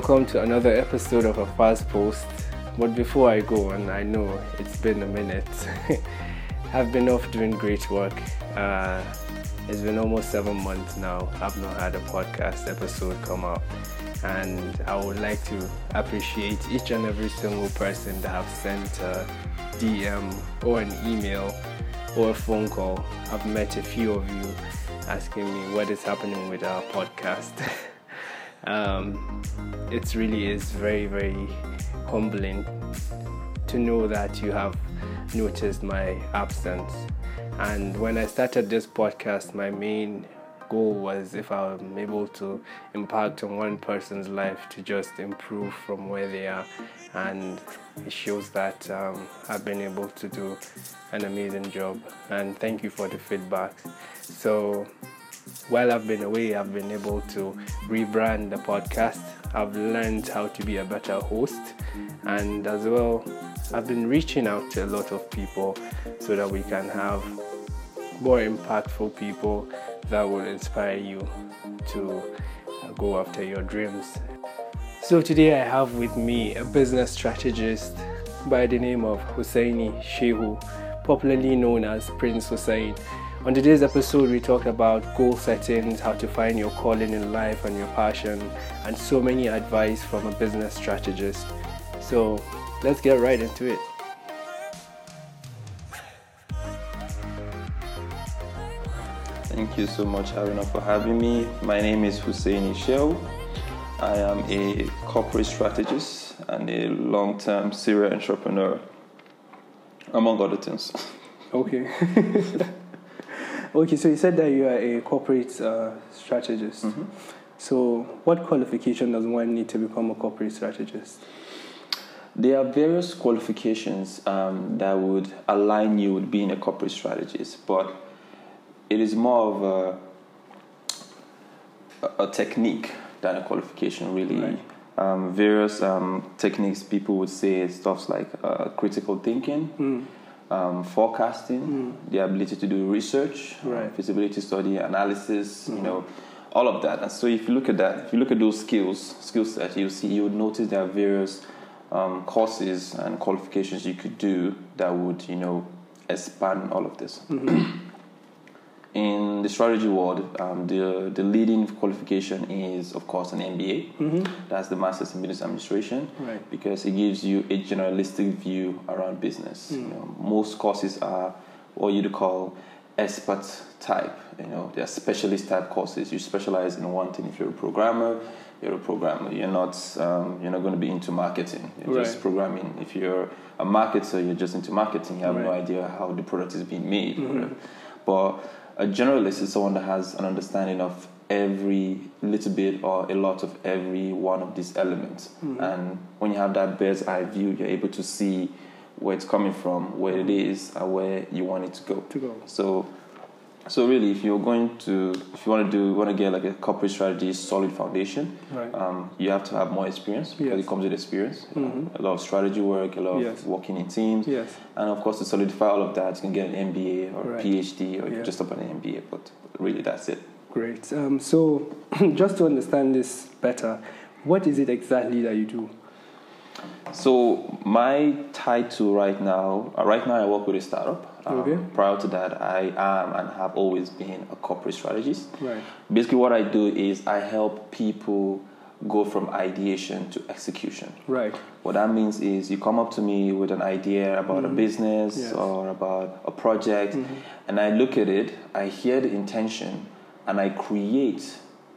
welcome to another episode of a fast post. But before I go, and I know it's been a minute, I've been off doing great work. Uh, it's been almost seven months now. I've not had a podcast episode come out, and I would like to appreciate each and every single person that have sent a DM or an email or a phone call. I've met a few of you asking me what is happening with our podcast. um, it really is very, very humbling to know that you have noticed my absence. And when I started this podcast, my main goal was if I'm able to impact on one person's life to just improve from where they are. And it shows that um, I've been able to do an amazing job. And thank you for the feedback. So, while I've been away, I've been able to rebrand the podcast. I've learned how to be a better host, and as well, I've been reaching out to a lot of people so that we can have more impactful people that will inspire you to go after your dreams. So, today I have with me a business strategist by the name of Hussaini Shehu, popularly known as Prince Hussein. On today's episode, we talk about goal settings, how to find your calling in life and your passion, and so many advice from a business strategist. So let's get right into it. Thank you so much, Haruna, for having me. My name is Hussaini Shehu. I am a corporate strategist and a long term serial entrepreneur, among other things. Okay. okay, so you said that you are a corporate uh, strategist. Mm-hmm. So, what qualification does one need to become a corporate strategist? There are various qualifications um, that would align you with being a corporate strategist, but it is more of a, a technique than a qualification, really. Right. Um, various um, techniques people would say stuff like uh, critical thinking, Mm. Um, forecasting, the ability to do research, uh, Right. feasibility study, analysis, you know, all of that. And so if you look at that, if you look at those skills, skill sets, you'll see, you would notice there are various um, courses and qualifications you could do that would, you know, expand all of this. In the strategy world, um, the, the leading qualification is, of course, an MBA. That's the Master's in Business Administration Right. because it gives you a generalistic view around business. You know, most courses are what you'd call expert type. You know, they're specialist type courses. You specialize in one thing. If you're a programmer, you're a programmer. You're not um, you're not going to be into marketing. You're just programming. If you're a marketer, you're just into marketing. You have no idea how the product is being made. whatever. But a generalist is someone that has an understanding of every little bit or a lot of every one of these elements. Hmm. And when you have that bird's eye view, you're able to see where it's coming from, where it hmm. is, and where you want it to go. To go. So, so really, if you're going to, if you want to do, want to get like a corporate strategy, solid foundation, Right. um, you have to have more experience because Yes. it comes with experience. Mhm. A lot of strategy work, a lot of working in teams, Yes. and of course to solidify all of that, you can get an MBA or Right. a PhD or Yeah. just up an MBA. But really, that's it. Great. Um, so, just to understand this better, what is it exactly that you do? So my title right now, uh, right now I work with a startup. Um, Okay. Prior to that, I am and have always been a corporate strategist. Right. Basically, what I do is I help people go from ideation to execution. Right. What that means is you come up to me with an idea about a business Yes. or about a project, and I look at it, I hear the intention, and I create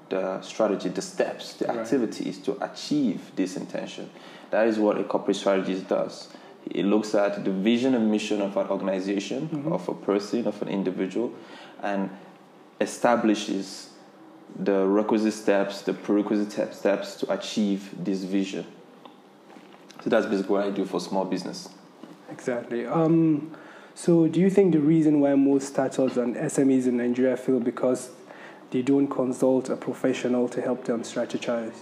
the strategy, the steps, the Right. activities to achieve this intention. That is what a corporate strategist does. It looks at the vision and mission of an organization, of a person, of an individual, and establishes the requisite steps, the prerequisite steps to achieve this vision. So that's basically what I do for small business. Exactly. Um, so, do you think the reason why most startups and SMEs in Nigeria fail because they don't consult a professional to help them strategize?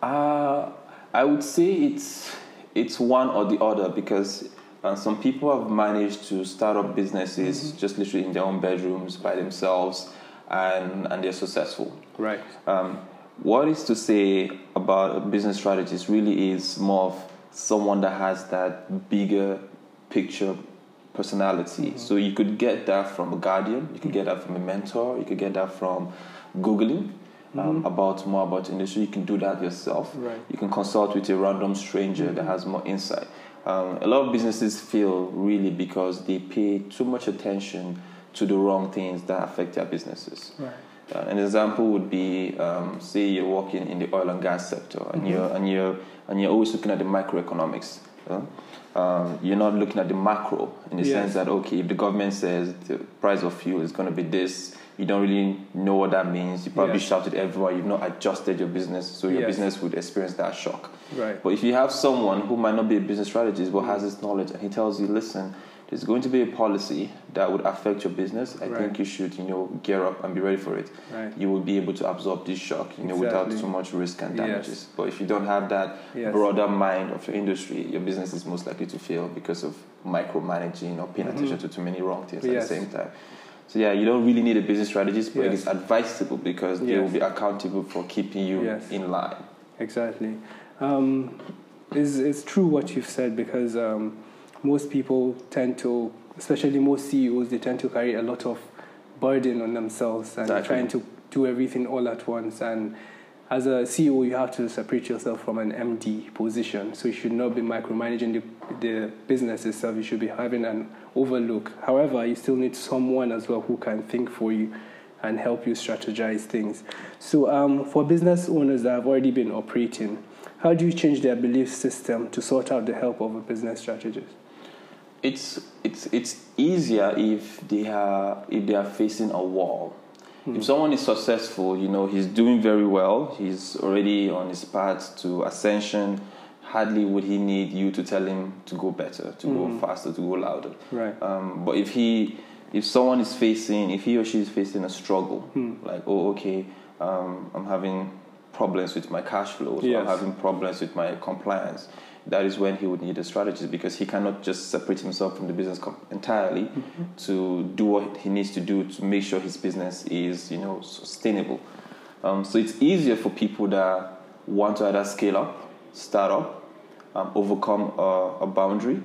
Uh, I would say it's it's one or the other because uh, some people have managed to start up businesses mm-hmm. just literally in their own bedrooms by themselves, and and they're successful. Right. Um, what is to say about business strategies really is more of someone that has that bigger picture personality. Mm-hmm. So you could get that from a guardian, you could get that from a mentor, you could get that from googling. Um, mm-hmm. about more about industry, you can do that yourself. Right. You can consult with a random stranger mm-hmm. that has more insight. Um, a lot of businesses fail really because they pay too much attention to the wrong things that affect their businesses. Right. Uh, an example would be, um, say you're working in the oil and gas sector, and mm-hmm. you're and you're and you're always looking at the microeconomics. Uh, um, you're not looking at the macro in the yes. sense that okay, if the government says the price of fuel is going to be this, you don't really know what that means. You probably yes. shouted everywhere. You've not adjusted your business, so your yes. business would experience that shock. Right. But if you have someone who might not be a business strategist but has this knowledge, and he tells you, listen, there's going to be a policy that would affect your business, I right. think you should, you know, gear up and be ready for it. Right. You will be able to absorb this shock, you know, exactly. without too much risk and damages. Yes. But if you don't have that yes. broader mind of your industry, your business is most likely to fail because of micromanaging or paying mm-hmm. attention to too many wrong things yes. at the same time. So yeah, you don't really need a business strategist, but it is advisable because they will be accountable for keeping you in line. Exactly. Um, it's, it's true what you've said because um, most people tend to, especially most CEOs, they tend to carry a lot of burden on themselves and exactly. trying to do everything all at once. And as a CEO, you have to separate yourself from an MD position. So you should not be micromanaging the, the business itself. You should be having an overlook. However, you still need someone as well who can think for you and help you strategize things. So um, for business owners that have already been operating, how do you change their belief system to sort out the help of a business strategist? It's it's it's easier if they are if they are facing a wall. Hmm. If someone is successful, you know, he's doing very well, he's already on his path to ascension. Hardly would he need you to tell him to go better, to go hmm. faster, to go louder. Right. Um, but if he, if someone is facing, if he or she is facing a struggle, hmm. like oh okay, um, I'm having problems with my cash flows, yes. I'm having problems with my compliance that is when he would need a strategist because he cannot just separate himself from the business entirely mm-hmm. to do what he needs to do to make sure his business is you know sustainable. Um, so it's easier for people that want to either scale up, start up, um, overcome a, a boundary.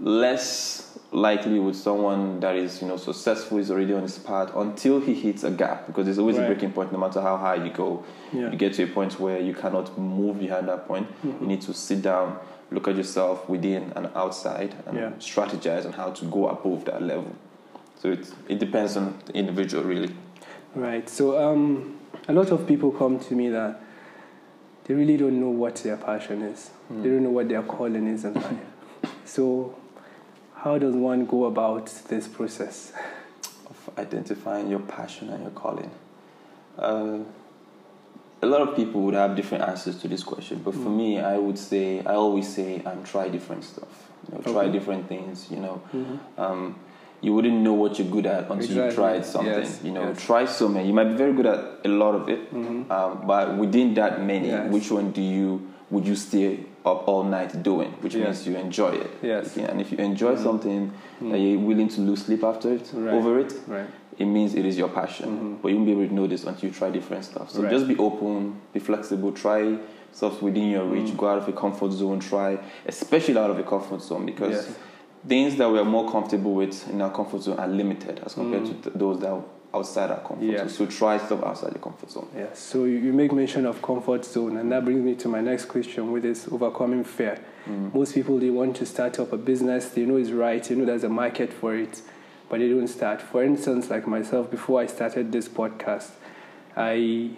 Less likely with someone that is you know successful is already on his path until he hits a gap because there's always right. a breaking point no matter how high you go yeah. you get to a point where you cannot move behind that point mm-hmm. you need to sit down look at yourself within and outside and yeah. strategize on how to go above that level so it, it depends on the individual really right so um, a lot of people come to me that they really don't know what their passion is mm. they don't know what their calling is in life so how does one go about this process? Of identifying your passion and your calling. Uh, a lot of people would have different answers to this question, but for mm. me, I would say, I always say, um, try different stuff. You know, okay. Try different things. You know, mm-hmm. um, you wouldn't know what you're good at until exactly. you tried something. Yes. You know, yes. try so many. You might be very good at a lot of it, mm-hmm. um, but within that many, yes. which one do you would you stay up all night doing, which yes. means you enjoy it. Yes. And if you enjoy mm-hmm. something mm-hmm. that you're willing to lose sleep after it, right. over it, right. it means it is your passion. Mm-hmm. But you won't be able to know this until you try different stuff. So right. just be open, be flexible, try stuff within your reach, mm. go out of your comfort zone, try, especially out of your comfort zone because yes. things that we are more comfortable with in our comfort zone are limited as compared mm. to those that outside our comfort yes. zone. So try stuff outside your comfort zone. Yes. So you make mention of comfort zone, and that brings me to my next question, which is overcoming fear. Mm. Most people they want to start up a business. They know it's right. They know there's a market for it, but they don't start. For instance, like myself, before I started this podcast, I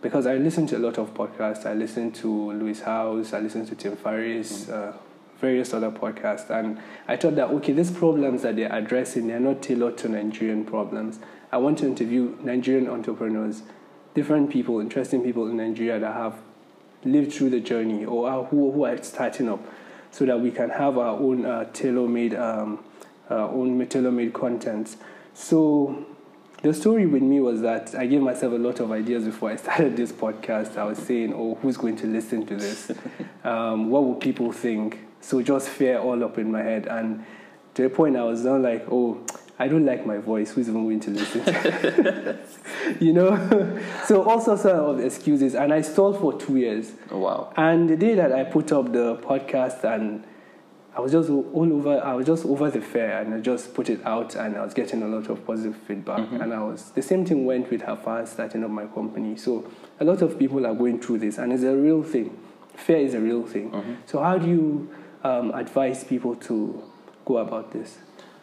because I listen to a lot of podcasts. I listen to Lewis Howes. I listen to Tim Ferriss. Mm. Uh, various other podcasts and I thought that okay these problems that they're addressing they're not tailored to Nigerian problems I want to interview Nigerian entrepreneurs, different people, interesting people in Nigeria that have lived through the journey or who, who are starting up. so that we can have our own uh, tailor-made, um, our own tailor-made content. So the story with me was that I gave myself a lot of ideas before I started this podcast. I was saying, "Oh, who's going to listen to this? Um, what will people think?" So just fear all up in my head, and to a point, I was not like, "Oh, I don't like my voice. Who's even going to listen?" you know. so all sorts of excuses, and I stalled for two years. Oh, wow. And the day that I put up the podcast and I was just all over. I was just over the fair, and I just put it out, and I was getting a lot of positive feedback. Mm-hmm. And I was the same thing went with Hafa starting up my company. So a lot of people are going through this, and it's a real thing. Fear is a real thing. Mm-hmm. So how do you um, advise people to go about this?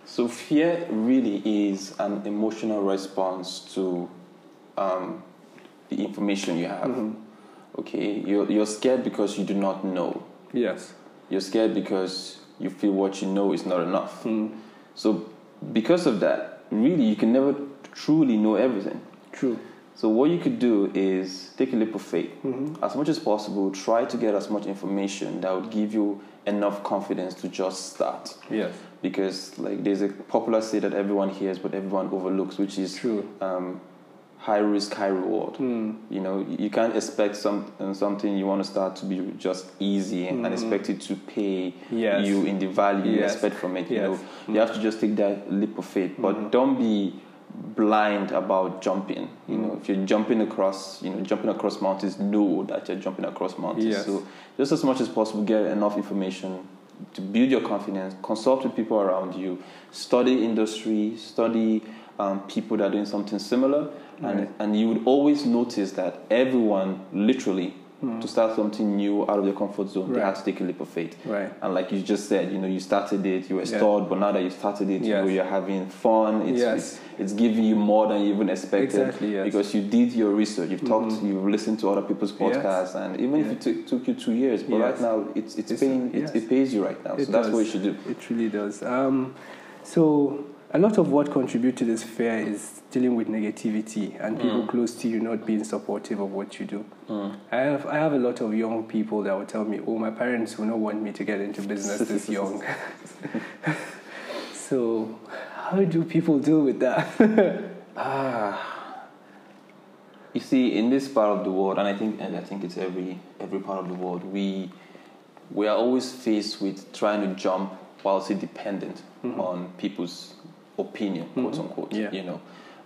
So fear really is an emotional response to um, the information you have. Okay, you're, you're scared because you do not know. Yes. You're scared because you feel what you know is not enough. Hmm. So because of that, really you can never truly know everything. True. So what you could do is take a leap of faith. Mm-hmm. As much as possible, try to get as much information that would give you enough confidence to just start. Yes. Because like there's a popular say that everyone hears but everyone overlooks, which is True. um, high risk, high reward. Hmm. You know, you can't expect some something you want to start to be just easy and expect it to pay Hmm. Yes. you in the value you expect from it. You Yes. know, you have to just take that leap of faith, but don't be blind about jumping. You know, if you're jumping across, you know, jumping across mountains, know that you're jumping across mountains. Yes. So just as much as possible, get enough information to build your confidence. Consult with people around you. Study industry. Study um, people that are doing something similar, and Right. and you would always notice that everyone, literally, to start something new out of their comfort zone, they Right. have to take a leap of faith. Right. And like you just said, you know, you started it, you were Yeah. stalled, but now that you started it, you Yes. know, you're having fun. It's, Yes. it's, it's giving you more than you even expected Exactly, yes. because you did your research, you've talked, you've listened to other people's podcasts, and even if it took, took you two years, but right now it's it's, It's- paying, it, it pays you right now. It so that's what you should do. It really does. Um, so a lot of what contribute to this fear is dealing with negativity and people Mm. close to you not being supportive of what you do. I have I have a lot of young people that will tell me, "Oh, my parents will not want me to get into business this young." so, how do people deal with that? Ah, you see, in this part of the world, and I think, and I think it's every every part of the world, we we are always faced with trying to jump while still dependent on people's opinion, mm-hmm. quote unquote. Yeah. You know,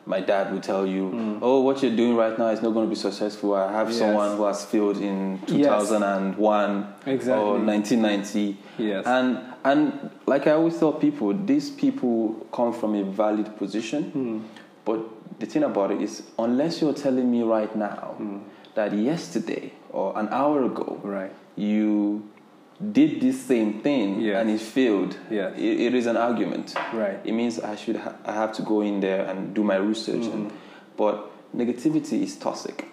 my dad would tell you, mm. "Oh, what you're doing right now is not going to be successful. I have Yes. someone who has failed in Yes. 2001 Exactly. or 1990." Yes. And and like I always tell people, these people come from a valid position. Hmm. But the thing about it is, unless you're telling me right now hmm. that yesterday or an hour ago right. you did this same thing Yes. and it failed, Yes. it, it is an argument. Right. It means I should ha- I have to go in there and do my research. Mm-hmm. And, but negativity is toxic.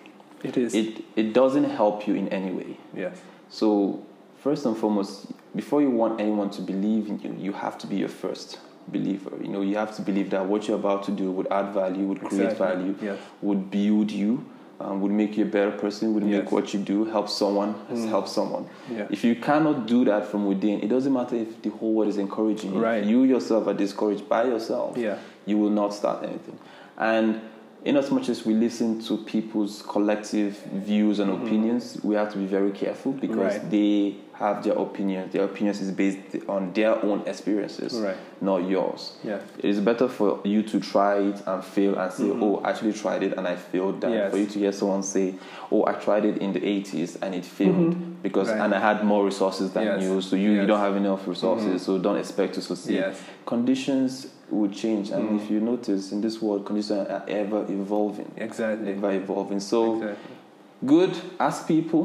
It is. It it doesn't help you in any way. yes. So, first and foremost, before you want anyone to believe in you, you have to be your first believer. You know, you have to believe that what you're about to do would add value, would create Exactly. value, Yes. would build you, um, would make you a better person, would Yes. make what you do help someone, help someone. Yeah. If you cannot do that from within, it doesn't matter if the whole world is encouraging you. Right. If you yourself are discouraged by yourself, Yeah. you will not start anything. And in as much as we listen to people's collective views and opinions, we have to be very careful because Mm-hmm. Right. they have their opinions. Their opinions is based on their own experiences, Right. not yours. Yeah. It is better for you to try it and fail and say, "Oh, I actually tried it and I failed." Than Mm-hmm. Yes. for you to hear someone say, "Oh, I tried it in the '80s and it failed because Mm-hmm. Right. and I had more resources than Yes. you, so you, you don't have enough resources, so don't expect to succeed." Yes. Conditions will change, and Mm. if you notice in this world, conditions are ever evolving, Exactly. ever evolving. So Exactly. good. Ask people.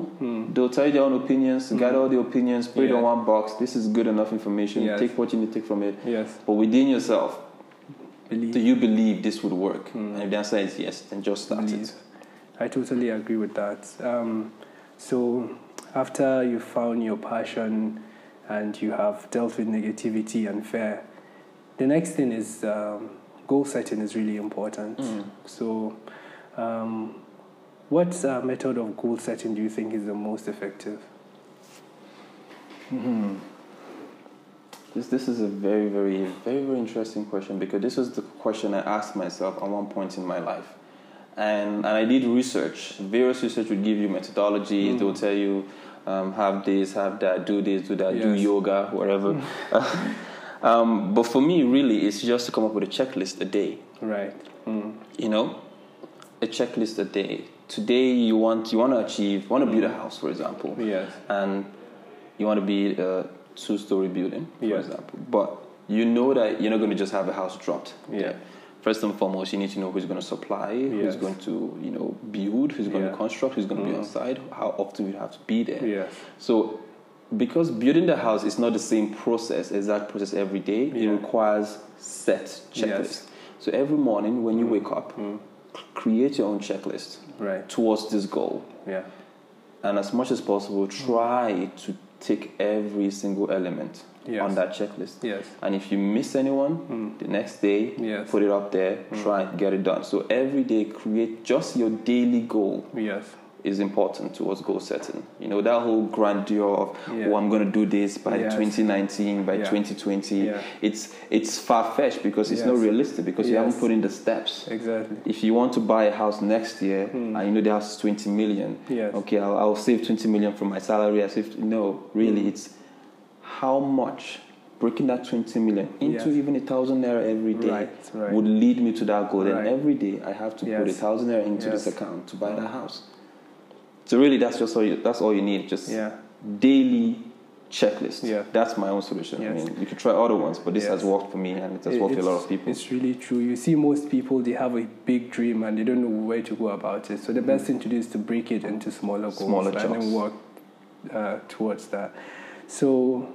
They'll tell you their own opinions. Gather all the opinions. Put it on one box. This is good enough information. Yes. Take what you need to take from it. Yes. But within yourself, Believe. do you believe this would work? Hmm. And if the answer is yes, then just start believe. it. I totally agree with that. Um, so, after you found your passion and you have dealt with negativity and fear, the next thing is um, goal setting is really important. Mm. So, um, what uh, method of goal setting do you think is the most effective? This this is a very very very very interesting question because this was the question I asked myself at one point in my life, and and I did research. Various research would give you methodology. Mm. They will tell you um, have this, have that, do this, do that, do yoga, whatever. um, but for me, really, it's just to come up with a checklist a day. Right. Mm. You know, a checklist a day. Today, you want you want to achieve, want to build a house, for example Yes. and you want to be a two-story building, for Yeah. example. But you know that you're not going to just have a house dropped. Yeah. First and foremost, you need to know who's going to supply, who's going to you know build, who's going Yeah. to construct, who's going to be on site, how often you have to be there. Yes. So, because building the house is not the same process, exact process every day, it requires set checklist. So every morning when you wake up, Mm. create your own checklist Right. towards this goal Yeah. and as much as possible try to take every single element Yes. on that checklist Yes. and if you miss anyone Mm. the next day Yes. put it up there try and get it done so every day create just your daily goal Yes. is important towards goal setting you know that whole grandeur of Yeah. oh i'm going to do this by Yes. 2019 by Yeah. 2020 Yeah. it's it's far-fetched because it's not realistic because you haven't put in the steps Exactly. if you want to buy a house next year Hmm. and you know the house is 20 million Yes. okay I'll, I'll save 20 million from my salary i save no really Hmm. it's how much breaking that 20 million into Yes. even a thousand naira every day Right, right. would lead me to that goal Right. and every day i have to put a thousand naira into Yes. this account to buy Mm. that house so really that's just all you, that's all you need just Yeah. daily checklist Yeah. that's my own solution i mean you could try other ones but this Yes. has worked for me and it has It- worked for a lot of people It's really true. You see, most people they have a big dream and they don't know where to go about it. So the best thing to do is to break it into smaller goals Smaller and then work uh, towards that. So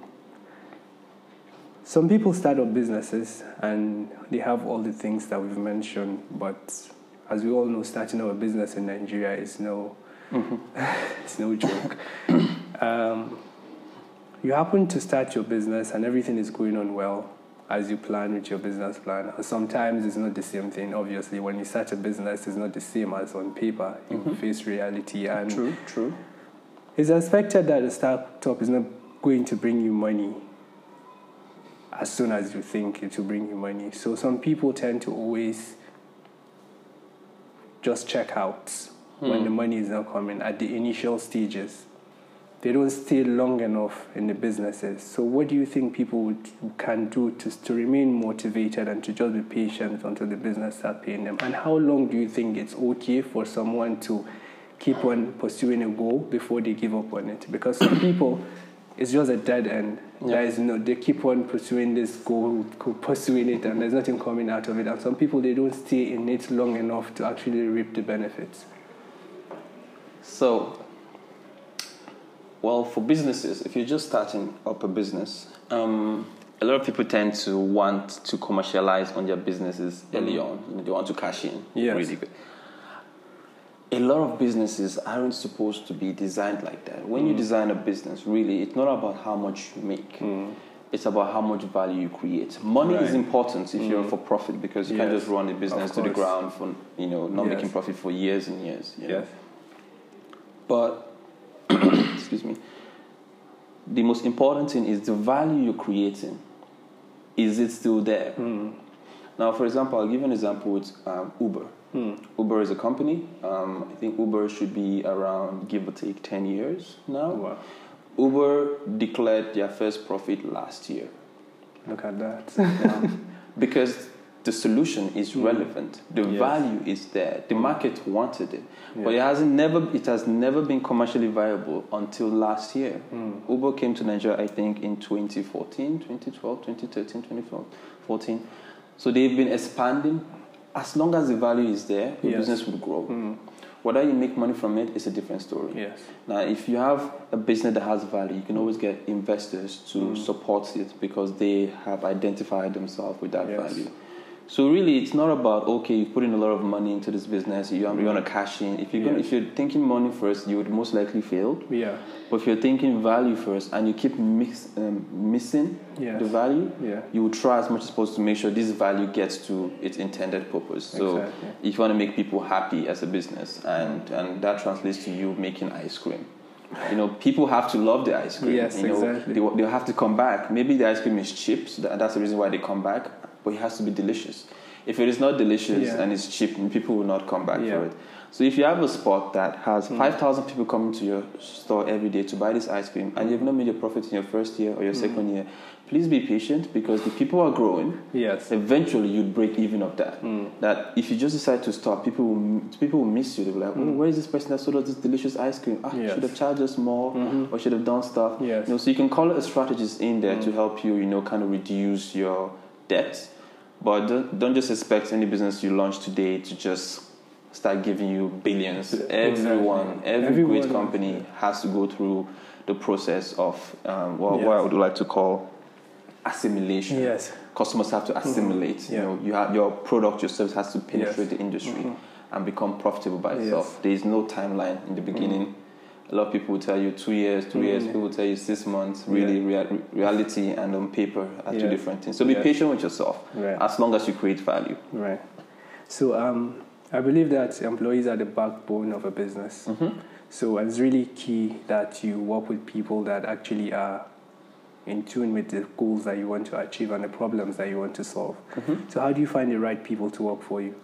some people start up businesses and they have all the things that we've mentioned, but as we all know, starting up a business in Nigeria is no Mhm. it's no joke. um, you happen to start your business and everything is going on well as you plan with your business plan. Sometimes it's not the same thing. Obviously, when you start a business, it's not the same as on paper. You Mhm. face reality, and true true it's expected that a startup is not going to bring you money as soon as you think it will bring you money. So some people tend to always just check out when Hmm. the money is not coming at the initial stages. They don't stay long enough in the businesses. So what do you think people would, can do to, to remain motivated and to just be patient until the business starts paying them? And how long do you think it's okay for someone to keep on pursuing a goal before they give up on it? Because some people, it's just a dead end. Yeah. There is no, they keep on pursuing this goal, pursuing it, and there's nothing coming out of it. And some people, they don't stay in it long enough to actually reap the benefits. So, well, for businesses, if you're just starting up a business, um, a lot of people tend to want to commercialize on their businesses early on. You know, they want to cash in. Yes. Really good. A lot of businesses aren't supposed to be designed like that. When you design a business, really, it's not about how much you make. It's about how much value you create. Money is important if you're for profit because you can't just run a business to the ground for you know not Yes. making profit for years and years. you know. Yes. But excuse me, the most important thing is the value you're creating. Is it still there? Hmm. Now, for example, I'll give an example with um, Uber. Hmm. Uber is a company. Um, I think Uber should be around give or take ten years now. Wow. Uber declared their first profit last year Look at that. because the solution is relevant. The Yes. value is there. The market wanted it, but it hasn't never. It has never been commercially viable until last year. Hmm. Uber came to Nigeria, I think, in 2014, 2012, 2013, 2014. So they've been expanding. As long as the value is there, your Yes. business will grow. Hmm. Whether you make money from it is a different story. Yes. Now, if you have a business that has value, you can always get investors to Mm. support it because they have identified themselves with that Yes. value. So really, it's not about okay, you put in a lot of money into this business, you, you want to cash in. If you're gonna, if you're thinking money first, you would most likely fail. Yeah. But if you're thinking value first and you keep mix, um, missing Yes. the value, Yeah. you will try as much as possible to make sure this value gets to its intended purpose. So Exactly. if you want to make people happy as a business, and, and that translates to you making ice cream. You know, people have to love the ice cream. Yes, you know, exactly. They, they have to come back. Maybe the ice cream is cheap, so that, that's the reason why they come back. But it has to be delicious. If it is not delicious Yeah. and it's cheap, people will not come back Yeah. for it. So if you have a spot that has Hmm. 5,000 people coming to your store every day to buy this ice cream and you've not made your profit in your first year or your Hmm. second year, please be patient because the people are growing. Yes. Eventually, you'd break even of that. Hmm. That if you just decide to stop, people will people will miss you. They'll be like, oh, where is this person that sold us this delicious ice cream? Ah, Hmm. Yes. should have charged us more or should have done stuff. Yes. You know, so you can call it a strategist in there to help you, you know, kind of reduce your debt. But don't, don't just expect any business you launch today to just start giving you billions. Everyone, every Everyone. great company has to go through the process of um, what, what Yes. I would like to call assimilation. Yes. Customers have to assimilate. Yeah. You know, you have your product, your service has to penetrate Yes. the industry and become profitable by itself. Yes. There is no timeline in the beginning. A lot of people will tell you two years, two years. Mm. People will tell you six months. Really, rea- reality and on paper are two different things. So be Yes. patient with yourself, Right. as long as you create value. Right. So um, I believe that employees are the backbone of a business. Mm-hmm. So it's really key that you work with people that actually are in tune with the goals that you want to achieve and the problems that you want to solve. Mm-hmm. So how do you find the right people to work for you?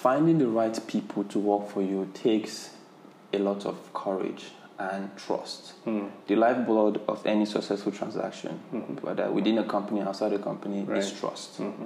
Finding the right people to work for you takes a lot of courage and trust. Hmm. The lifeblood of any successful transaction, hmm. whether within a company, outside a company, is Right. trust. Hmm.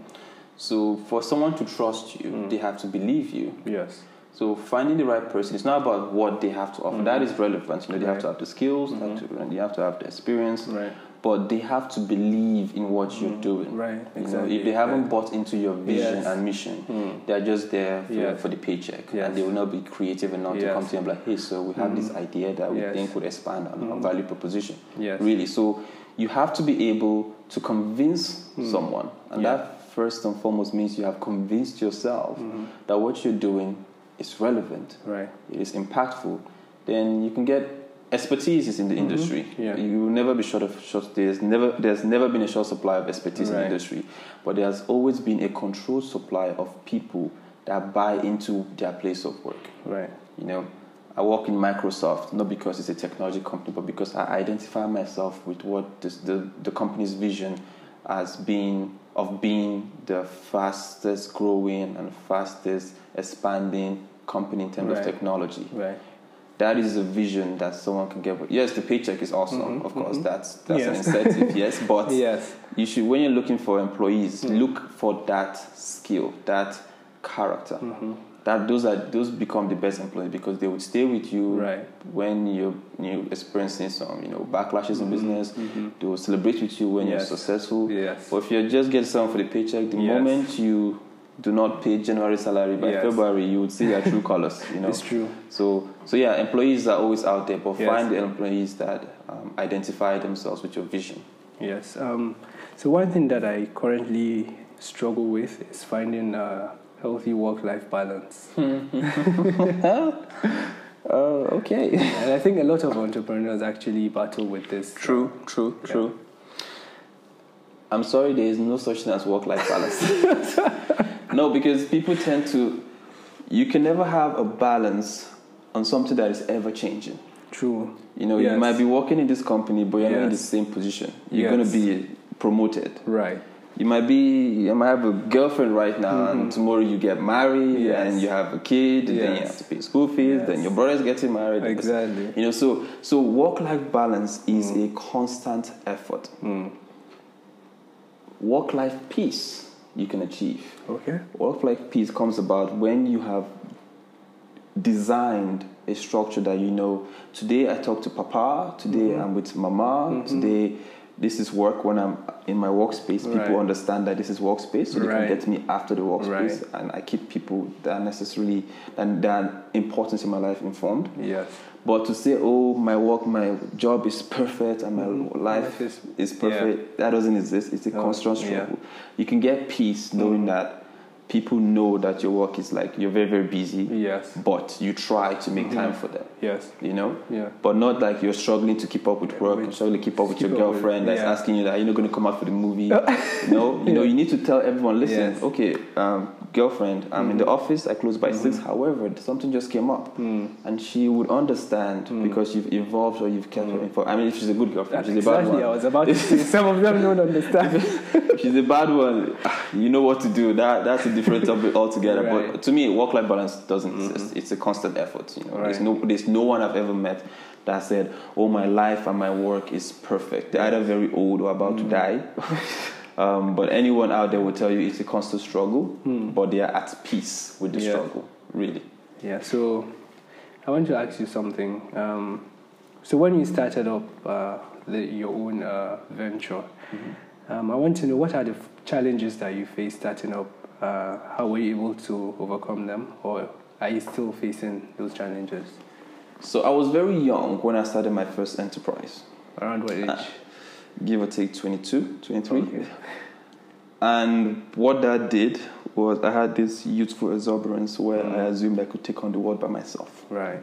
So for someone to trust you, they have to believe you. Yes. So finding the right person, it's not about what they have to offer. That is relevant. You know, they have to have the skills, they have to, and they have to have the experience. Right. But they have to believe in what you're mm, doing. Right, You know, exactly, if they haven't right. bought into your vision Yes. and mission, hmm. they're just there for, Yes. for the paycheck, Yes. and they will not be creative enough to come to you and be like, "Hey, so we have this hmm. idea that we think would expand on our hmm. value proposition." Yes. Really, so you have to be able to convince someone, and Yeah. that first and foremost means you have convinced yourself that what you're doing is relevant, Right. it is impactful. Then you can get expertise is in the industry. Mm-hmm. Yeah. You will never be short of short. There's never there's never been a short supply of expertise in the industry, but there has always been a controlled supply of people that buy into their place of work. Right. You know, I work in Microsoft not because it's a technology company, but because I identify myself with what this, the the company's vision as being of being the fastest growing and fastest expanding company in terms Right. of technology Right. That is a vision that someone can get. Yes, the paycheck is awesome. Of course, that's that's Mm-hmm. Yes. an incentive. yes, but Yes. you should when you're looking for employees, Mm. look for that skill, that character. Mm-hmm. That those are those become the best employees because they would stay with you Right. when you're you experiencing some you know backlashes in business. They will celebrate with you when Mm-hmm. Yes. you're successful. Yes. But if you're just getting someone for the paycheck, the Yes. moment you do not pay January salary by Yes. February, you would see their true colors. You know, It's true. so, so yeah, employees are always out there, but Yes. find the employees that um, identify themselves with your vision. Yes. Um, so one thing that I currently struggle with is finding a healthy work-life balance. Oh, okay. and I think a lot of entrepreneurs actually battle with this. True, true, true. I'm sorry, there is no such thing as work-life balance. no, because people tend to. You can never have a balance on something that is ever changing. True. You know, Yes. you might be working in this company, but you're not in the same position. You're Yes. going to be promoted. Right. You might be, you might have a girlfriend right now, and tomorrow you get married, Mm-hmm. Yes. and you have a kid, and then you have to pay school fees, then your brother's getting married. Exactly. You know, so so work-life balance is a constant effort. Mm. Work-life peace you can achieve. Okay. Work-life peace comes about when you have designed a structure that you know. Today I talk to Papa. Today Mm-hmm. I'm with Mama. Today this is work when I'm in my workspace. People Right. understand that this is workspace, so they Right. can get me after the workspace, Right. and I keep people that are necessarily that, that are important in my life informed. Yes. But to say, oh, my work, my job is perfect, and my life, Mm-hmm. Life is, is- perfect, that doesn't exist. It's a No, constant yeah. struggle. You can get peace knowing Mm. that people know that your work is like you're very very busy Yes. but you try to make time for them Yes. you know Yeah. but not like you're struggling to keep up with work and struggling to keep up with keep your up with- girlfriend that's asking you that you're not going to come out for the movie no you know you need to tell everyone listen Yes. Mm-hmm. okay um, girlfriend i'm in the office i close by six however something just came up Mm. and she would understand because you've evolved or you've kept her informed i mean if she's a good girlfriend she's a bad exactly. one I was about to say some of them don't understand. if she's a bad one, you know what to do. That that's a different topic altogether. Right. Mm-hmm. But to me, work-life balance doesn't exist. It's a constant effort. You know, there's no there's no one I've ever met that said, "Oh, my life and my work is perfect." They're either very old or about Mm-hmm. to die. Um, but anyone out there will tell you it's a constant struggle, but they are at peace with the Hmm. Yeah. struggle. Really. Yeah, so I want to ask you something. Um, so when you started up uh, the, your own uh, venture, um, I want to know what are the f- challenges that you faced starting up. Uh, how were you able to overcome them, or are you still facing those challenges? So I was very young when I started my first enterprise. Around what age? Give or take 22, 23. Okay. And what that did was I had this youthful exuberance where I assumed I could take on the world by myself. Right.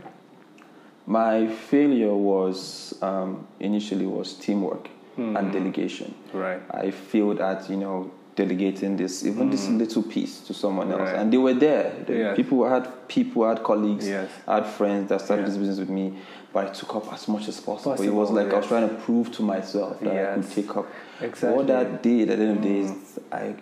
My failure was um, initially was teamwork and delegation. Right. I failed at you know delegating this even this mm. little piece to someone else, Right. and they were there. The Yeah. People had people, had colleagues, Yes. I had friends that started Yeah. this business with me, but I took up as much as possible. it was Possible, like I was trying to prove to myself that I could take up. Exactly. What that did at the end of the day is mm. I.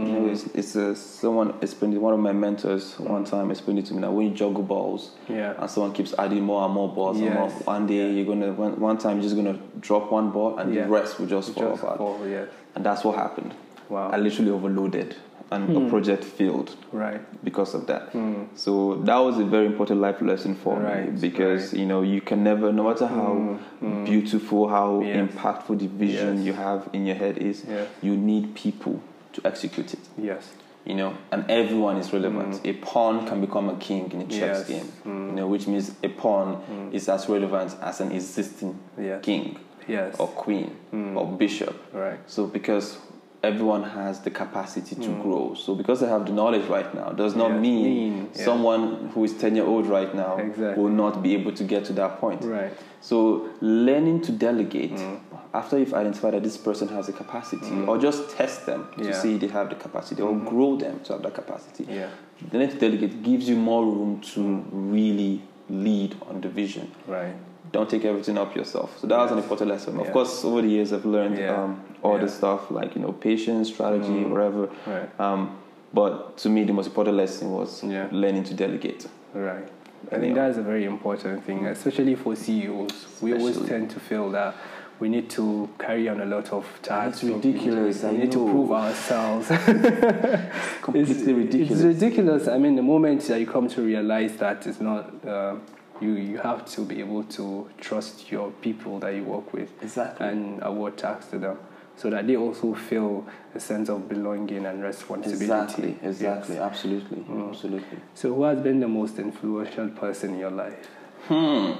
You mm. know, Mm. it's, it's a, someone explained it, one of my mentors one time explained it to me that when you juggle balls Yeah. and someone keeps adding more and more balls and more, Yes. one day you're gonna one, one time you're just gonna drop one ball and Yeah. the rest will just fall Just apart. fall, yes. And that's what happened. Wow. Hmm. I literally overloaded and a project failed Right. because of that. So that was a very important life lesson for me Right, because right. Hmm. you know you can never, no matter how beautiful, how Yes. impactful the vision Yes. you have in your head is, Yes. you need people to execute it. Yes. You know, and everyone is relevant. A pawn can become a king in a chess Hmm. Yes. Hmm. game. You know, which means a pawn is as relevant as an existing Yes. king Yes. or queen or bishop. Right. So because everyone has the capacity to grow. So because I have the knowledge right now does not Yes, mean, mean, yeah. someone who is 10 year old right now Exactly. will not be able to get to that point. Right. So learning to delegate Mm. after you've identified that this person has a capacity or just test them to Yeah. Mm-hmm. see they have the capacity or grow them to have that capacity. Yeah. Learning to delegate gives you more room to really lead on the vision Right. Don't take everything up yourself. So that was an important lesson. Of Yeah. course, over the years, I've learned Yeah. um, all Yeah. the stuff like you know patience, strategy, whatever. Right. Um, but to me, the most important lesson was Yeah. learning to delegate. Right. I think that's a very important thing, especially for CEOs. We always tend to feel that we need to carry on a lot of tasks. It's ridiculous, We need to prove ourselves. Completely it's, ridiculous. It's ridiculous. I mean, the moment that you come to realize that it's not, uh, you you have to be able to trust your people that you work with Exactly. and award tasks to them, so that they also feel a sense of belonging and responsibility. Exactly. Yes. Exactly. Absolutely. Mm. Absolutely. So, who has been the most influential person in your life? Hmm.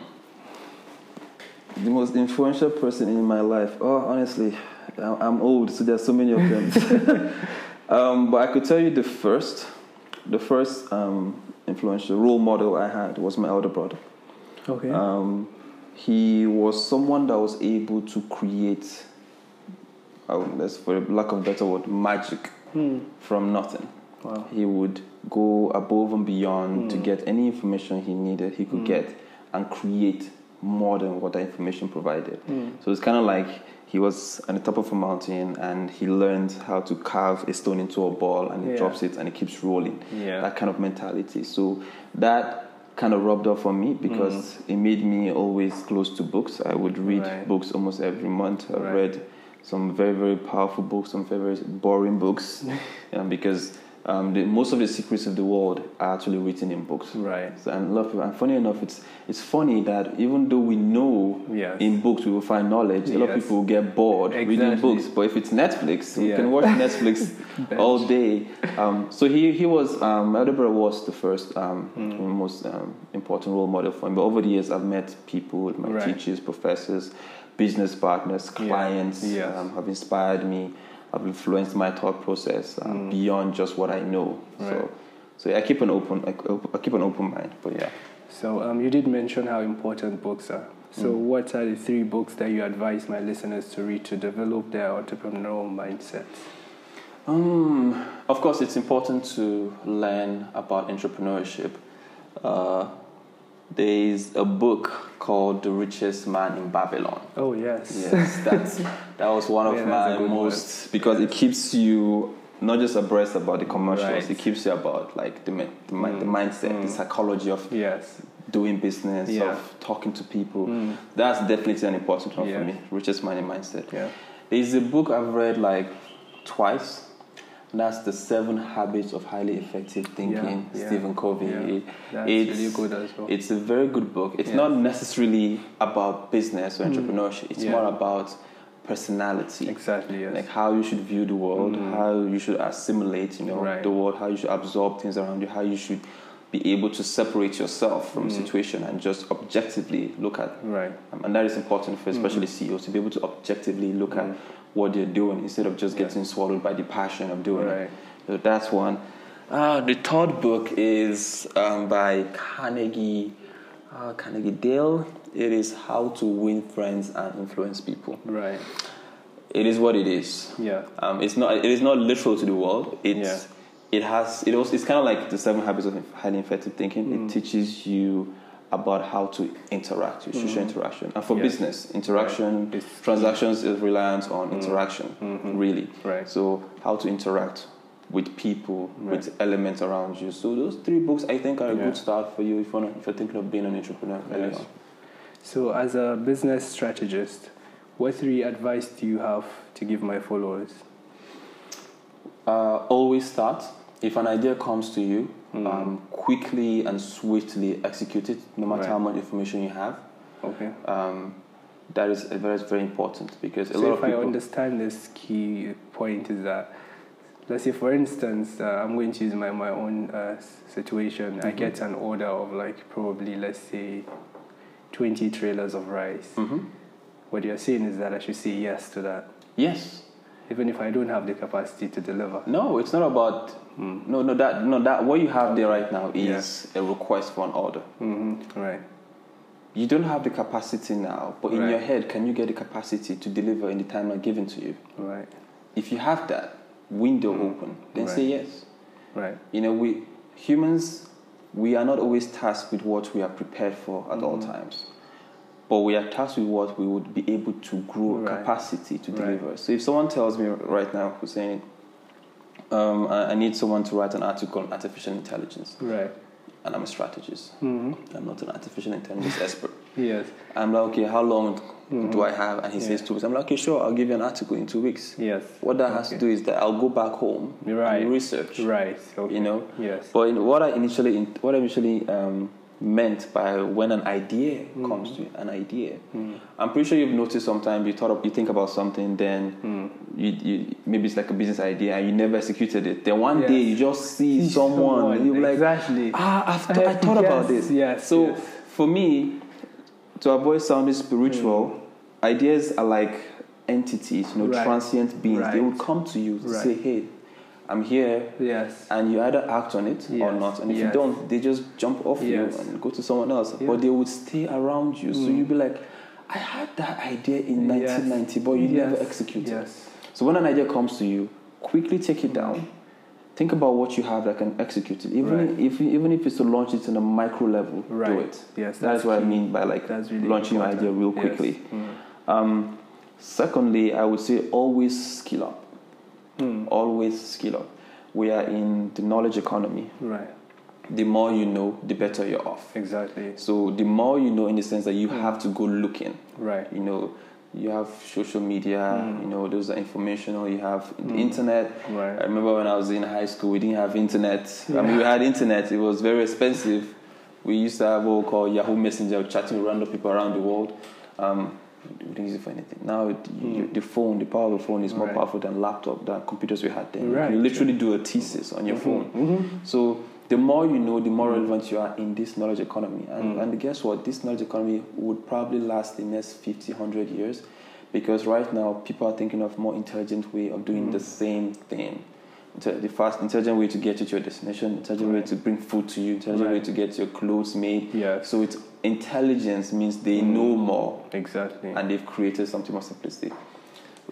The most influential person in my life. Oh, honestly, I'm old, so there's so many of them. um, but I could tell you the first, the first um, influential role model I had was my elder brother. Okay. Um, he was someone that was able to create, uh, let's for lack of a better word, magic Hmm. from nothing. Wow. He would go above and beyond to Hmm. get any information he needed, he could get, and create more than what that information provided. Hmm. So it's kind of like he was on the top of a mountain and he learned how to carve a stone into a ball and he Yeah. drops it and it keeps rolling. Yeah. That kind of mentality. So that kind of rubbed off on me because it made me always close to books. I would read. Right. books almost every month. I've Right. read some very very powerful books, some very, very boring books, um, because um, the, most of the secrets of the world are actually written in books. Right. So, and of and funny enough, it's it's funny that even though we know Yes. in books we will find knowledge, a lot of people will get bored reading books. But if it's Netflix, we can watch Netflix all day. Um, so he he was um, was the first um, Hmm. most um, important role model for me. But over the years, I've met people, my Right. teachers, professors, business partners, Yeah. clients Yes. um, have inspired me. Have influenced my thought process uh, beyond just what I know. Right. So, so yeah, I keep an open, I, I keep an open mind. But yeah, So um, you did mention how important books are. So Mm. what are the three books that you advise my listeners to read to develop their entrepreneurial mindset? um, of course, it's important to learn about entrepreneurship. Uh, there is a book called The Richest Man in Babylon. Oh yes. Yes, that's that was one of Yeah, my most because it keeps you not just abreast about the commercials. Right. It keeps you about like the the, the mindset, the psychology of Yes. doing business, Yeah. of talking to people. That's definitely an important one Yeah. for me. Richest man in mindset. Yeah. There's a book I've read like twice. And that's the Seven Habits of Highly Effective Thinking, Yeah, yeah, Stephen Covey. yeah. That's it's, really good as well. It's a very good book. It's not necessarily about business or mm. entrepreneurship. It's more about personality. Exactly. Yes. Like how you should view the world, mm. how you should assimilate, you know, Right. the world, how you should absorb things around you, how you should be able to separate yourself from a situation and just objectively look at right. um, and that is important for especially CEOs to be able to objectively look at what they're doing instead of just Yeah. getting swallowed by the passion of doing Right. it. So that's one. Uh, the third book is um, by Carnegie, uh, Carnegie Dale. It is How to Win Friends and Influence People. Right. It is what it is. Yeah. Um, it's not. It is not literal to the world. It's. It has. It also. It's kind of like the Seven Habits of Highly Effective Thinking. Mm. It teaches you about how to interact, your social interaction, and for Yes. business interaction, Right. Mm. transactions is reliant on interaction. Really. Mm-hmm. Right. So how to interact with people, Right. with elements around you. So those three books, I think, are a Yeah. good start for you if you're, if you're thinking of being an entrepreneur. Yes. So as a business strategist, what three advice do you have to give my followers? Uh, always start. If an idea comes to you, Mm. um, quickly and swiftly execute it, no matter Right. how much information you have. Okay. Um, that is very, very important because a so lot if I understand this key point is that, let's say for instance, uh, I'm going to use my, my own uh, situation. I Mm-hmm. get an order of like probably, let's say, 20 trailers of rice. Mhm. What you're saying is that I should say yes to that, Yes. Even if I don't have the capacity to deliver. No, it's not about. No, no, that, no, that. What you have there right now is a request for an order. hmm Right. You don't have the capacity now, but in Right. your head, can you get the capacity to deliver in the time not given to you? Right. If you have that window open, then Right. say yes. Right. You know, we humans, we are not always tasked with what we are prepared for at all Mm-hmm. times, but we are tasked with what we would be able to grow Right. capacity to Right. deliver. So if someone tells me right now, Hussein, um, I I need someone to write an article on artificial intelligence, Right. and I'm a strategist. hmm I'm not an artificial intelligence expert. Yes. I'm like, okay, how long do I have? And he Yeah. says two weeks. I'm like, okay, sure, I'll give you an article in two weeks. Yes. What that has to do is that I'll go back home Right. and research. Right. Okay. You know, Yes. but in, what I initially, what I initially um, meant by when an idea hmm. comes to you, an idea, hmm. I'm pretty sure you've noticed sometimes you thought of, you think about something, then hmm. you, you maybe it's like a business idea and you never executed it. Then one Yes. day you just see See someone, someone, and you're like, exactly. ah, I've th- I thought about this. yes, So yes. for me, to avoid sounding spiritual, ideas are like entities, you know, Right. transient beings. They Right. will come to you to Right. say, hey, I'm here Yes. and you either act on it or not. And if you don't, they just jump off Yes. you and go to someone else. Yeah. But they would stay around you. So Mm. you'd be like, I had that idea in Yes. 1990, but you Yes. never executed. Yes. So when an idea comes to you, quickly take it down. Think about what you have that can execute it. Even Right. if even if it's to launch it on a micro level, do it. Yes, That's, that's what I mean by like really launching your idea important. real Yes. quickly. Mm. Um, secondly, I would say always skill up. Mm. Always skill up. We are in the knowledge economy. Right. The more you know, the better you're off. Exactly. So the more you know, in the sense that you have to go looking. Right. You know, you have social media. Mm. You know, those are informational. You have the internet. Right. I remember when I was in high school, we didn't have internet. I mean, we had internet. It was very expensive. We used to have what we call Yahoo Messenger, chatting with random people around the world. Um, we didn't use it for anything. Now, the, the phone, the power of the phone is more Right. powerful than laptop, than computers we had then. Right. You literally do a thesis on your phone. Mhm. So the more you know, the more relevant you are in this knowledge economy. And, Mm. and guess what? This knowledge economy would probably last the next 50, 100 years. because right now people are thinking of more intelligent way of doing the same thing. The fast, intelligent way to get you to your destination, intelligent way to bring food to you, intelligent way Right. to get your clothes made. Yes. So it's intelligence means they know more Exactly. and they've created something more simplistic.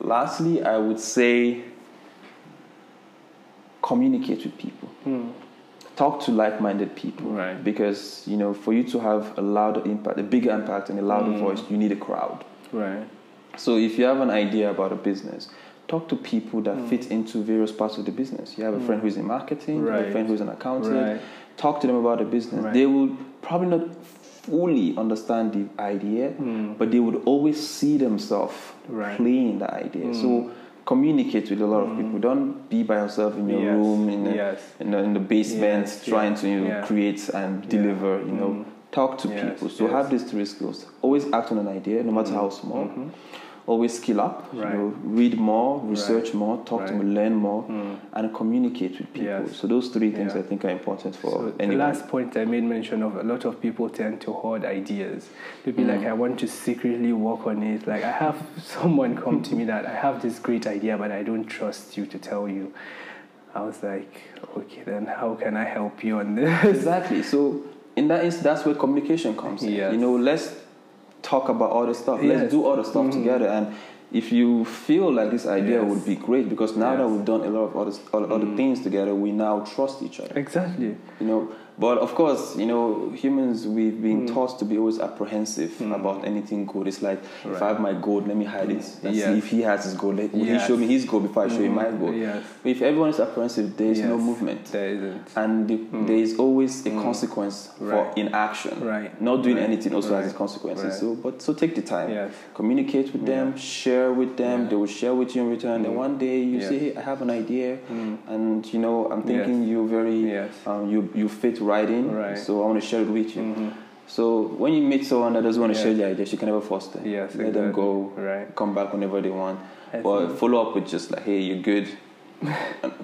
Lastly, I would say communicate with people. Mm. Talk to like-minded people, Right. Because you know, for you to have a louder impact, a bigger impact, and a louder Mm. voice, you need a crowd. Right. So if you have an idea about a business, talk to people that Mm. fit into various parts of the business. You have a friend who's in marketing, have a Right. friend who's an accountant. Right. Talk to them about the business. Right. They will probably not fully understand the idea, Mm. but they would always see themselves Right. playing the idea. Mm. So communicate with a lot of people. Don't be by yourself in your Yes. room in the, Yes. in the, in the basement Yes. trying Yeah. to you know, Yeah. create and deliver. You know, Mm. talk to people. So have these three skills. Always act on an idea, no matter how small. Mhm. Always skill up. Right. You know, read more, research more, talk to Right. them, learn more, Mm. and communicate with people. Yes. So those three things Yeah. I think are important for So the last point I made mention of a lot of people tend to hoard ideas. They'll be Mm. like, I want to secretly work on it. Like I have someone come to me that I have this great idea, but I don't trust you to tell you. I was like, okay, then how can I help you on this? Exactly. So in that is that's where communication comes in. Yes. You know, let's talk about all the stuff. Yes. Let's do all the stuff Mhm. together. And if you feel like this idea Yes. would be great, because now that we've done a lot of other, other, other Mm. things together, we now trust each other. Exactly. You know, but of course, you know, humans we've been Mm. taught to be always apprehensive Mm. about anything good. It's like if I have my gold, let me hide it. Yes. see if he has his gold. Let, will he Yes. show me his gold before I show him my Mm, gold? Yes. If everyone is apprehensive, there is no movement There isn't. and the, Mm. there is always a Mm. consequence Right. for inaction. Right. Not doing Right. anything also has Right. its consequences. Right. So, but so take the time, Yes. communicate with them, share with them. They will share with you in return. Mm. one day you Yes. say, "Hey, I have an idea, and you know, I'm thinking Yes. you very, Yes. um, you you fit in. Right. So I want to share it with you." Mhm. So when you meet someone that doesn't want to Yes. share their idea, you can never force them. Yes. Let them go. Right. Come back whenever they want. I But think- follow up with just like, "Hey, you're good."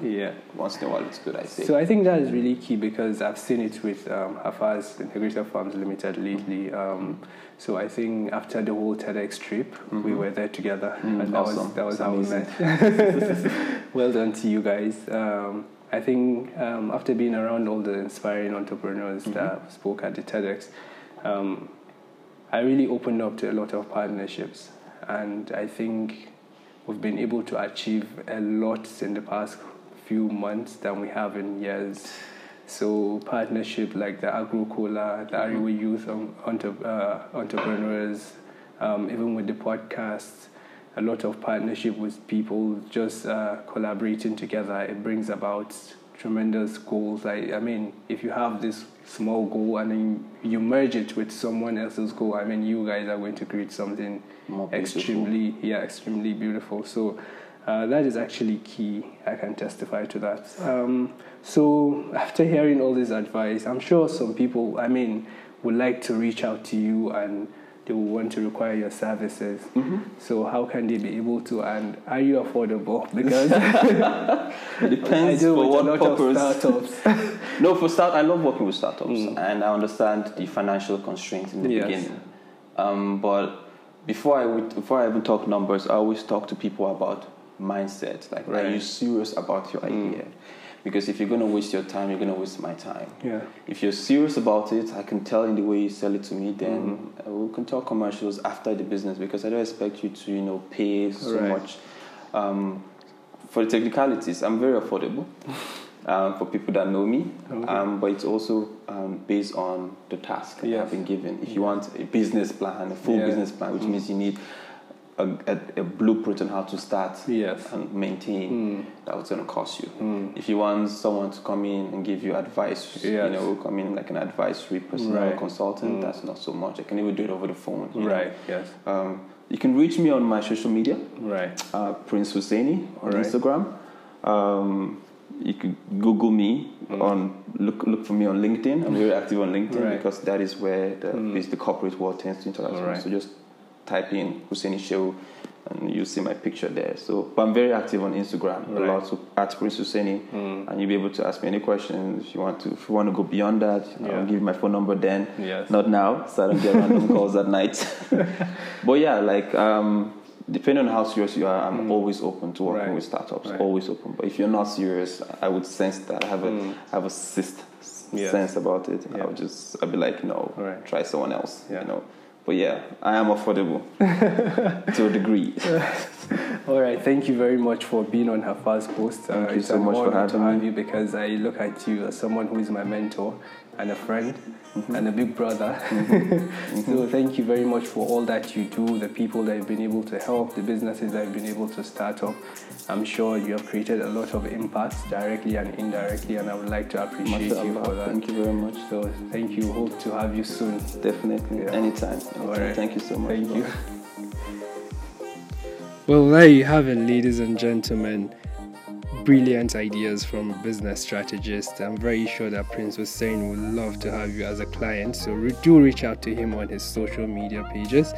Yeah. once in a while, it's good. I say. So I think that is really key because I've seen it with um, Hafaz Integrated Farms Limited lately. Um, so I think after the whole TEDx trip, we Mhm. were there together, Mm, and that awesome. was that was That's how we met. well done to you guys. Um, I think um, after being around all the inspiring entrepreneurs Mhm. that spoke at the TEDx, um, I really opened up to a lot of partnerships, and I think we've been able to achieve a lot in the past few months than we have in years. So partnership like the AgroCola, the Mhm. Ariwa Youth um, entre- uh, Entrepreneurs, um, even with the podcast, a lot of partnership with people just uh, collaborating together. It brings about tremendous goals. I, I mean, if you have this small goal and then you merge it with someone else's goal, I mean, you guys are going to create something extremely yeah extremely beautiful so uh, that is actually key i can testify to that um, so after hearing all this advice i'm sure some people i mean would like to reach out to you and they will want to require your services Mhm. so how can they be able to and are you affordable because It depends for what purpose. No, for start, I love working with startups, Mm. and I understand the financial constraints in the Yes. beginning. Um, but before I would, before I even talk numbers, I always talk to people about mindset. Like, are you serious about your Mm. Because if you're going to waste your time, you're going to waste my time. yeah If you're serious about it, I can tell in the way you sell it to me. Then Mm-hmm. uh, we can talk commercials after the business because I don't expect you to, you know, pay so Right. much. Um, for the technicalities, I'm very affordable um, for people that know me. Okay. Um, but it's also um, based on the task that Yes. I've been given. If you want a business plan, a full Yeah. business plan, which Mm. means you need a, a, a blueprint on how to start yes and maintain, Mm. that's going to cost you. Mm. If you want someone to come in and give you advice, Yes. you know, come in like an advisory personal Right. consultant, Mm. that's not so much. I can even do it over the phone. you know. right yes Um, you can reach me on my social media, right uh, Prince Hussaini on Alright. Instagram. Um, you could Google me Mm. on look look for me on LinkedIn. I'm very active on LinkedIn Right. because that is where the Mm. is the corporate world tends to interact. Alright. So just type in Hussaini Shehu and you see my picture there. So, but I'm very active on Instagram a lot. So at Prince Hussaini, Mm. and you'll be able to ask me any questions if you want to. If you want to go beyond that, Yeah. I'll give you my phone number then. yes Not now, so I don't get random calls at night. but yeah, like um, depending on how serious you are, I'm Mm. always open to working Right. with startups. Right. Always open. But if you're not serious, I would sense that I have a Mm. have a sist, Yeah. sense about it. Yeah. I would just I'd be like, no, Right. try someone else. Yeah. You know. But yeah, I am affordable to a degree. All right, thank you very much for being on her first post. Uh, Thank you so much for having me. you because I look at you as someone who is my mentor and a friend Mm-hmm. and a big brother. so thank you very much for all that you do, the people that you've been able to help, the businesses that you've been able to start up. I'm sure you have created a lot of impact directly and indirectly, and I would like to appreciate you Mashallah. for that. Thank you very much. So thank you. Hope to have you soon. Definitely. Yeah. Anytime. Anytime. All right. Thank you so much. Thank you. Well, there you have it, ladies and gentlemen. Brilliant ideas from a business strategist. I'm very sure that Prince Hussein would love to have you as a client. So do reach out to him on his social media pages.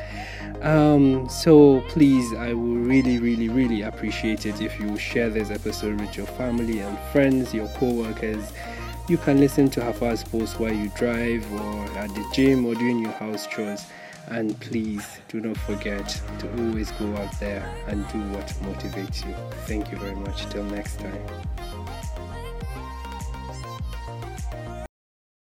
Um, so please, I will really, really, really appreciate it if you share this episode with your family and friends, your co-workers. You can listen to Hafa's post while you drive or at the gym or doing your house chores. And please do not forget to always go out there and do what motivates you. Thank you very much. Till next time.